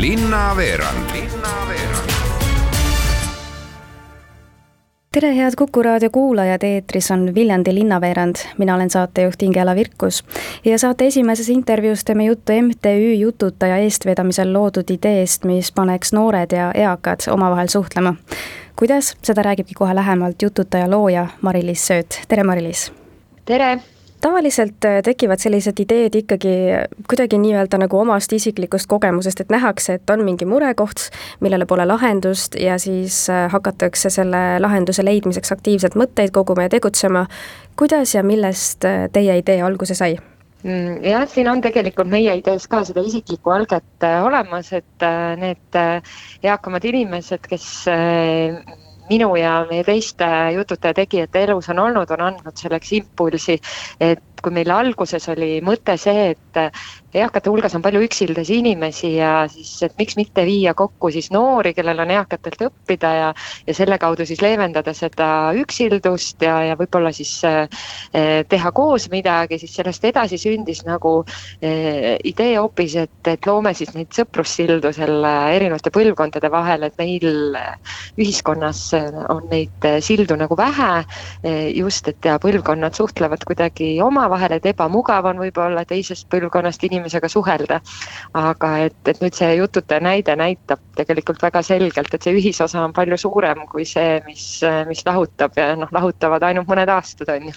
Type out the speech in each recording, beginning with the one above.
linnaveerand Linnaveerand tere, head Kuku raadio kuulajad, eetris on Viljandi linnaveerand, mina olen saatejuht Ingela Virkus. ja saate esimeses intervjuus teeme juttu MTÜ Jututaja eestvedamisel loodud ideest, mis paneks noored ja eakad omavahel suhtlema. kuidas, seda räägibki kohe lähemalt Jututaja looja Mari-Liis Sööt, tere Mari-Liis! tere! Tavaliselt äh, tekivad sellised ideed ikkagi kuidagi nii-öelda nagu omast isiklikust kogemusest, et nähakse, et on mingi murekoht, millele pole lahendust ja siis äh, hakatakse selle lahenduse leidmiseks aktiivselt mõtteid koguma ja tegutsema. kuidas ja millest äh, teie idee alguse sai? Mm, jah, siin on tegelikult meie idees ka seda isiklikku alget olemas, et need eakamad inimesed, kes minu ja meie teiste jututajate tegijate elus on olnud, on andnud selleks impulsi, et kui meil alguses oli mõte see, et eakate hulgas on palju üksildasi inimesi ja siis, et miks mitte viia kokku siis noori, kellel on eakatelt õppida ja, ja selle kaudu siis leevendada seda üksildust ja, ja võib-olla siis eh, teha koos midagi, siis sellest edasi sündis nagu eh, idee hoopis, et, et loome siis neid sõprussildu selle erinevate põlvkondade vahel, et meil ühiskonnas on neid sildu nagu vähe eh,, just, et ja põlvkonnad suhtlevad kuidagi omavahel, vahel, et ebamugav on võib-olla teisest põlvkonnast inimesega suhelda. aga et, et nüüd see jututaja näide näitab tegelikult väga selgelt, et see ühisosa on palju suurem kui see, mis, mis lahutab ja noh, lahutavad ainult mõned aastad, on ju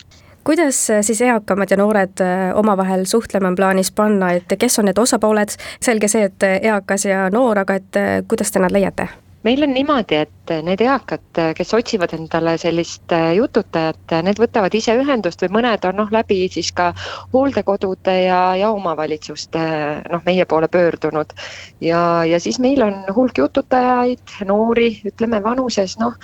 kuidas siis eakamad ja noored äh, omavahel suhtlema on plaanis panna, et kes on need osapooled, selge see, et eakas ja noor, aga et äh, kuidas te nad leiate? meil on niimoodi, et need eakad, kes otsivad endale sellist äh, jututajat, need võtavad ise ühendust või mõned on noh, läbi siis ka hooldekodude ja, ja omavalitsuste noh, meie poole pöördunud. ja, ja siis meil on hulk jututajaid, noori, ütleme vanuses noh,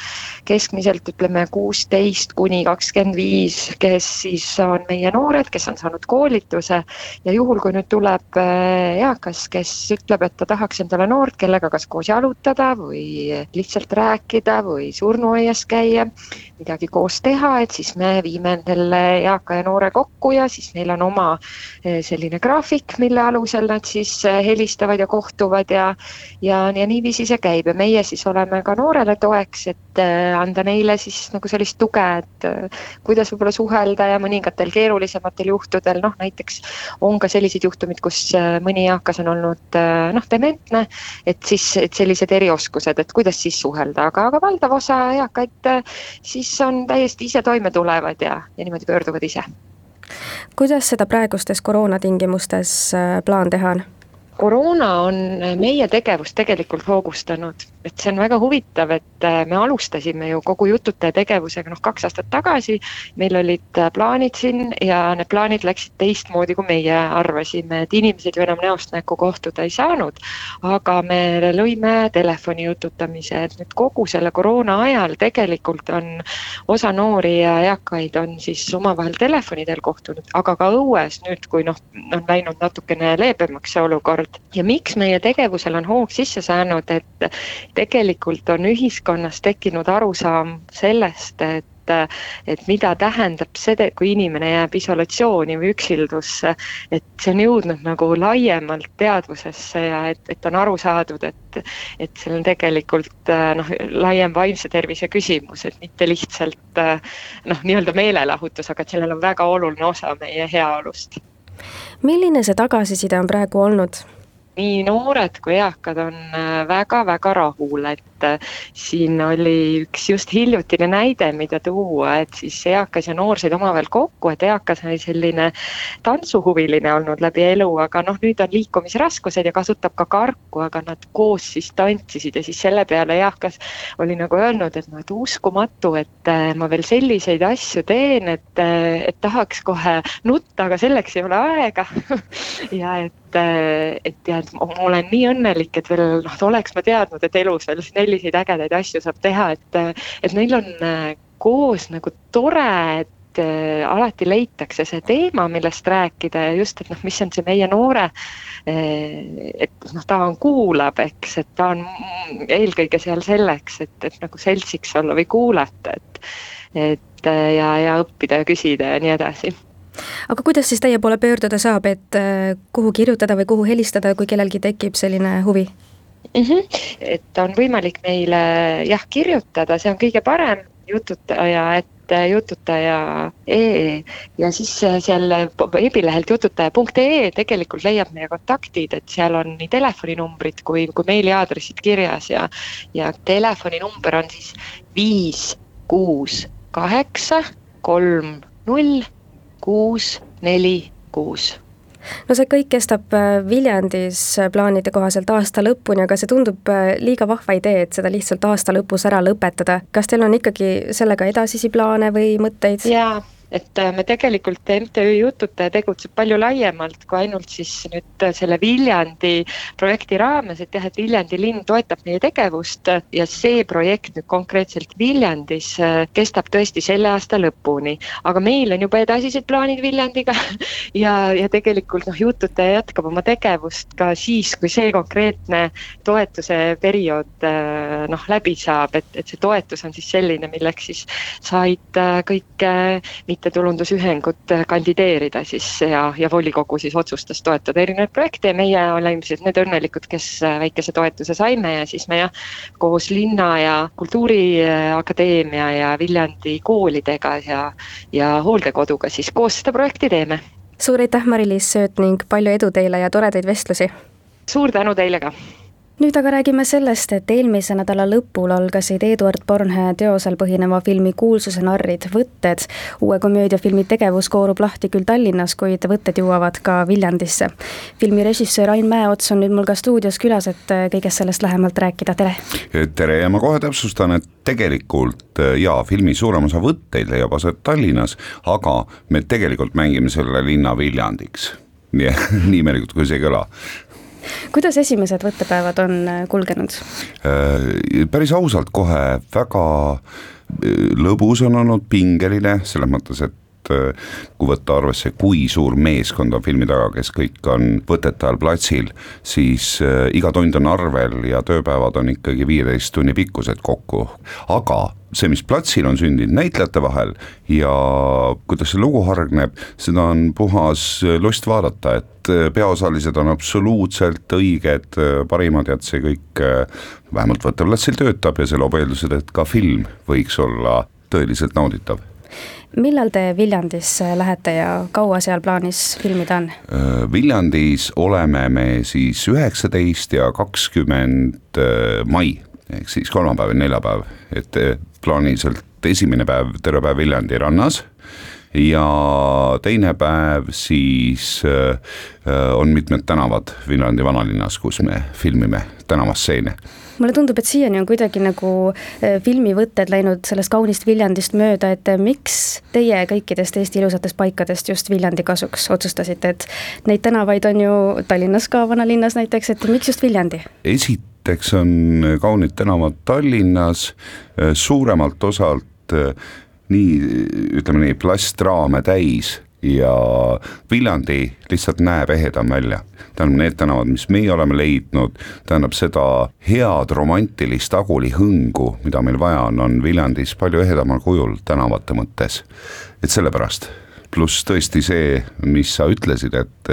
keskmiselt ütleme kuusteist kuni kakskümmend viis, kes siis on meie noored, kes on saanud koolituse ja juhul, kui nüüd tuleb eakas, kes ütleb, et ta tahaks endale noort, kellega kas koos jalutada või lihtsalt rääkida või surnuaias käia, midagi koos teha, et siis me viime selle eaka ja noore kokku ja siis neil on oma eh, selline graafik, mille alusel nad siis eh, helistavad ja kohtuvad ja ja, ja niiviisi see käib. Ja meie siis oleme ka noorele toeks, et eh, anda neile siis nagu sellist tuge, et kuidas võib-olla suhelda ja mõningatel keerulisematel juhtudel, noh näiteks on ka sellised juhtumid, kus mõni eakas on olnud noh, dementne, et siis, et sellised erioskused, et kuidas siis suhelda, aga, aga valdav osa eakaid äh, siis on täiesti ise toime tulevad ja, ja niimoodi pöörduvad ise. kuidas seda praegustes koroonatingimustes äh, plaan teha on? Koroona on meie tegevust tegelikult hoogustanud, et see on väga huvitav, et äh, me alustasime ju kogu jututaja tegevusega noh, kaks aastat tagasi. meil olid äh, plaanid siin ja need plaanid läksid teistmoodi, kui meie arvasime, et inimesed ju enam näost näkku kohtuda ei saanud. aga me lõime telefoni jututamise, et nüüd kogu selle koroona ajal tegelikult on osa noori ja eakaid on siis omavahel telefonidel kohtunud, aga ka õues nüüd, kui noh, on läinud natukene leebemaks see olukord olukord ja miks meie tegevusel on hoog sisse saanud, et tegelikult on ühiskonnas tekkinud arusaam sellest, et et mida tähendab see, kui inimene jääb isolatsiooni või üksildusse, et see on jõudnud nagu laiemalt teadvusesse ja et, et on aru saadud, et, et see on tegelikult noh, laiem vaimse tervise küsimus, et mitte lihtsalt noh, nii-öelda meelelahutus, aga et sellel on väga oluline osa meie heaolust milline see tagasiside on praegu olnud? nii noored kui eakad on väga-väga äh, rahul, et siin oli üks just hiljutine näide, mida tuua, et siis eakas ja noor said omavahel kokku, et eakas oli selline tantsuhuviline olnud läbi elu, aga noh, nüüd on liikumisraskused ja kasutab ka karku, aga nad koos siis tantsisid ja siis selle peale eakas oli nagu öelnud, et noh, et uskumatu, et äh, ma veel selliseid asju teen, et, äh, et tahaks kohe nutta, aga selleks ei ole aega. Ja et et ja ma olen nii õnnelik, et veel noh, oleks ma teadnud, et elus veel selliseid ägedaid asju saab teha, et, et neil on äh, koos nagu tore, et äh, alati leitakse see teema, millest rääkida ja just, et noh, mis on see meie noore, äh, et noh, ta on, kuulab, eks, et ta on eelkõige seal selleks, et, et nagu seltsiks olla või kuulata, et, et ja, ja õppida ja küsida ja nii edasi aga kuidas siis teie poole pöörduda saab, et kuhu kirjutada või kuhu helistada, kui kellelgi tekib selline huvi? Mm. -hmm. et on võimalik meile jah, kirjutada, see on kõige parem jututaja, et jututaja.ee ja siis seal veebilehelt jututaja.ee tegelikult leiab meie kontaktid, et seal on nii telefoninumbrid kui, kui meiliaadressid kirjas ja, ja telefoninumber on siis viis, kuus, kaheksa, kolm, null, kuus, neli, kuus no see kõik kestab äh, Viljandis äh, plaanide kohaselt aasta lõpuni, aga see tundub äh, liiga vahva idee, et seda lihtsalt aasta lõpus ära lõpetada. kas teil on ikkagi sellega edasisi plaane või mõtteid? jaa et äh, me tegelikult MTÜ Jututaja tegutseb palju laiemalt kui ainult siis nüüd selle Viljandi projekti raames, et jah, et Viljandi linn toetab meie tegevust ja see projekt nüüd konkreetselt Viljandis äh, kestab tõesti selle aasta lõpuni. aga meil on juba edasised plaanid Viljandiga ja, ja tegelikult noh, Jututaja jätkab oma tegevust ka siis, kui see konkreetne toetuse periood äh, noh, läbi saab, et, et see toetus on siis selline, milleks siis said kõik mittetulundusühingud kandideerida siis ja, ja volikogu siis otsustas toetada erinevaid projekte ja meie olime siis need õnnelikud, kes väikese toetuse saime ja siis me jah, koos linna ja Kultuuriakadeemia ja Viljandi koolidega ja, ja hooldekoduga siis koos seda projekti teeme. suur aitäh, Mari-Liis Sööt ning palju edu teile ja toredaid vestlusi! suur tänu teile ka! Nüüd aga räägime sellest, et eelmise nädala lõpul algasid Eduard Bornhe teosel põhineva filmi Kuulsuse narrid võtted. uue komöödiafilmi tegevus koorub lahti küll Tallinnas, kuid võtted jõuavad ka Viljandisse. filmi režissöör Ain Mäeots on nüüd mul ka stuudios külas, et kõigest sellest lähemalt rääkida, tere! tere ja ma kohe täpsustan, et tegelikult jaa, filmi suurem osa võtteid leiab aset Tallinnas, aga me tegelikult mängime selle linna Viljandiks nii imelikult kui see ei kõla kuidas esimesed võttepäevad on äh, kulgenud? Äh, päris ausalt kohe väga äh, lõbus on olnud, pingeline, selles mõttes, et kui võtta arvesse, kui suur meeskond on filmi taga, kes kõik on võtete all platsil, siis iga tund on arvel ja tööpäevad on ikkagi viieteist tunni pikkused kokku, aga see, mis platsil on sündinud näitlejate vahel ja kuidas see lugu hargneb, seda on puhas lust vaadata, et äh, peaosalised on absoluutselt õiged, äh, parimad ja et see kõik äh, vähemalt võtteplatsil töötab ja see loob eeldused, et ka film võiks olla tõeliselt nauditav millal te Viljandisse lähete ja kaua seal plaanis filmida on? Viljandis oleme me siis üheksateist ja kakskümmend mai ehk siis kolmapäev ja neljapäev, et plaaniliselt esimene päev terve päev Viljandi rannas ja teine päev siis äh, on mitmed tänavad Viljandi vanalinnas, kus me filmime tänavastseene mulle tundub, et siiani on kuidagi nagu äh, filmivõtted läinud sellest kaunist Viljandist mööda, et äh, miks teie kõikidest Eesti ilusatest paikadest just Viljandi kasuks otsustasite, et neid tänavaid on ju Tallinnas ka, vanalinnas näiteks, et miks just Viljandi? esit-, esiteks on kaunid tänavad Tallinnas äh, suuremalt osalt äh, nii, ütleme nii, plastraame täis ja Viljandi lihtsalt näeb ehedam välja. tähendab, need tänavad, mis meie oleme leidnud, tähendab seda head romantilist agulihõngu, mida meil vaja on, on Viljandis palju ehedamal kujul tänavate mõttes. et sellepärast pluss tõesti see, mis sa ütlesid, et,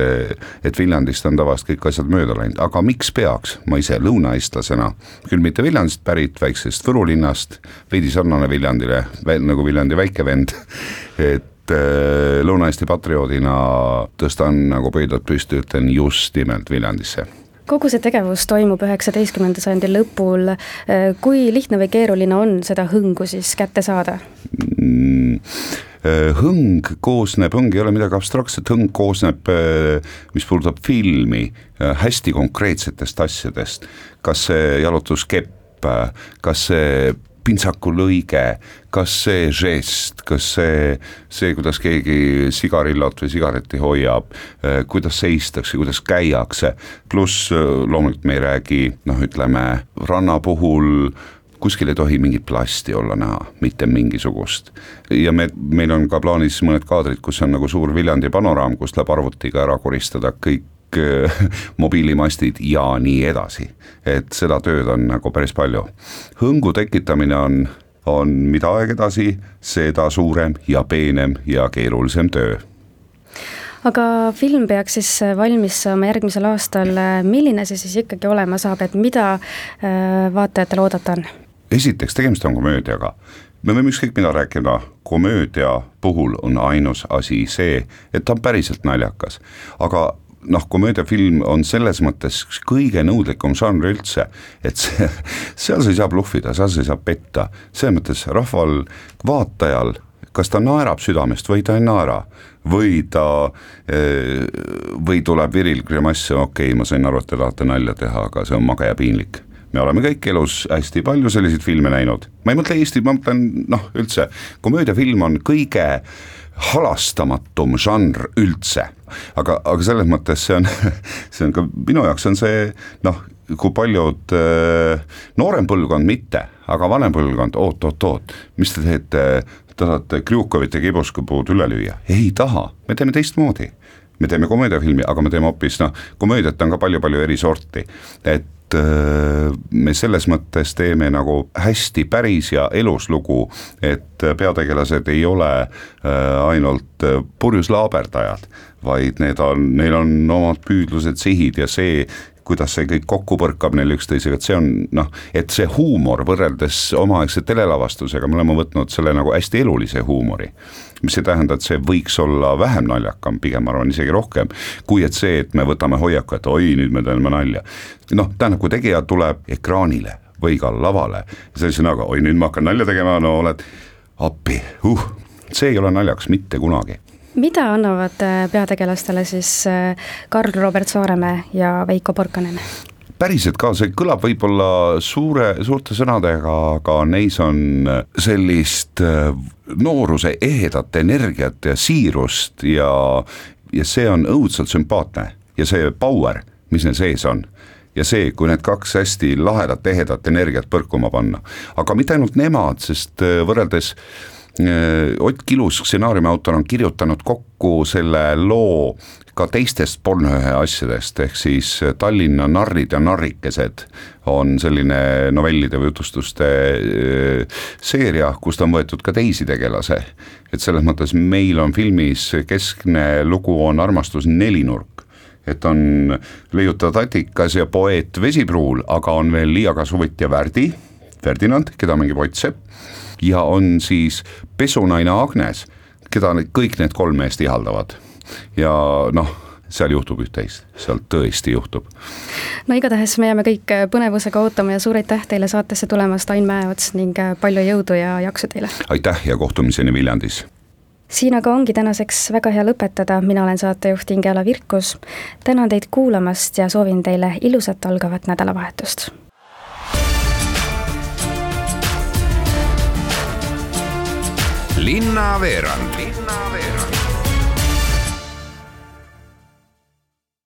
et Viljandist on tavaliselt kõik asjad mööda läinud, aga miks peaks, ma ise lõunaeestlasena, küll mitte Viljandist pärit, väiksest Võru linnast, veidi sarnane Viljandile, nagu Viljandi väike vend, et äh, Lõuna-Eesti patrioodina tõstan nagu pöidlad püsti, ütlen just nimelt Viljandisse. Kogu see tegevus toimub üheksateistkümnenda sajandi lõpul, äh, kui lihtne või keeruline on seda hõngu siis kätte saada? Mm,? Äh, hõng koosneb, hõng ei ole midagi abstraktset, hõng koosneb, äh, mis puudutab filmi, äh, hästi konkreetsetest asjadest. kas see jalutuskepp, kas see pintsakulõige, kas see žest, kas see, see, kuidas keegi sigarillot või sigareti hoiab, kuidas seistakse, kuidas käiakse, pluss loomulikult me ei räägi noh, ütleme ranna puhul kuskil ei tohi mingit plasti olla näha, mitte mingisugust. ja me, meil on ka plaanis mõned kaadrid, kus on nagu suur Viljandi panoraam, kust läheb arvutiga ära koristada kõik äh, mobiilimastid ja nii edasi. et seda tööd on nagu päris palju. hõngu tekitamine on, on mida aeg edasi, seda suurem ja peenem ja keerulisem töö aga film peaks siis valmis saama järgmisel aastal, milline see siis ikkagi olema saab, et mida vaatajatele oodata on? Esiteks, tegemist on komöödiaga. Me võime ükskõik mida rääkida, komöödia puhul on ainus asi see, et ta on päriselt naljakas, aga noh, komöödiafilm on selles mõttes kõige nõudlikum žanr üldse, et see, seal sa ei saa bluffida, seal sa ei saa petta, selles mõttes rahval, vaatajal, kas ta naerab südamest või ta ei naera. Või ta, eh, või tuleb viril grimass, okei okay,, ma sain aru, et te tahate nalja teha, aga see on mage ja piinlik me oleme kõik elus hästi palju selliseid filme näinud, ma ei mõtle Eesti, ma mõtlen noh, üldse, komöödiafilm on kõige halastamatum žanr üldse. aga, aga selles mõttes see on, see on ka minu jaoks on see noh, kui paljud äh, noorem põlvkond mitte, aga vanem põlvkond oot-oot-oot, mis te teete, tahate Krjukovit ja Kibuskupuud üle lüüa, ei taha, me teeme teistmoodi. Me teeme komöödiafilmi, aga me teeme hoopis noh, komöödiat on ka palju-palju eri sorti, et Äh, me selles mõttes teeme nagu hästi päris ja elus lugu, et peategelased ei ole äh, ainult äh, purjus laaberdajad, vaid need on, neil on omad püüdlused, sihid ja see, kuidas see kõik kokku põrkab neil üksteisega, et see on noh, et see huumor võrreldes omaaegse telelavastusega, me oleme võtnud selle nagu hästi elulise huumori. mis ei tähenda, et see võiks olla vähem naljakam, pigem ma arvan isegi rohkem, kui et see, et me võtame hoiaku, et oi, nüüd me teeme nalja. noh, tähendab, kui tegija tuleb ekraanile või ka lavale sellise näoga, oi nüüd ma hakkan nalja tegema, no oled appi, uh, see ei ole naljakas mitte kunagi mida annavad äh, peategelastele siis äh, Karl Robert Saaremäe ja Veiko Porkanen? päriselt ka, see kõlab võib-olla suure, suurte sõnadega, aga neis on äh, sellist nooruse ehedat energiat ja siirust ja, ja see on õudselt sümpaatne. Ja see power, mis neil sees on. Ja see, kui need kaks hästi lahedat, ehedat energiat põrkuma panna, aga mitte ainult nemad, sest võrreldes äh, Ott Kilus, stsenaariumi autor, on kirjutanud kokku selle loo ka teistest Bornhöhe asjadest, ehk siis Tallinna narrid ja narrikesed on selline novellide või jutustuste äh, seeria, kust on võetud ka teisi tegelasi. et selles mõttes meil on filmis keskne lugu on armastus nelinurk et on leiutaja Tatikas ja poeet Vesipruul, aga on veel Liia Kasuvõtt ja Värdi, Ferdinand, keda mängib Ott Sepp ja on siis pesunaine Agnes, keda kõik need kolm meest ihaldavad ja noh seal juhtub üht-teist, seal tõesti juhtub. no igatahes me jääme kõik põnevusega ootama ja suur aitäh teile saatesse tulemast, Ain Mäeots ning palju jõudu ja jaksu teile! aitäh ja kohtumiseni Viljandis! siin aga ongi tänaseks väga hea lõpetada, mina olen saatejuht Ingela Virkus. tänan teid kuulamast ja soovin teile ilusat algavat nädalavahetust linnaveerand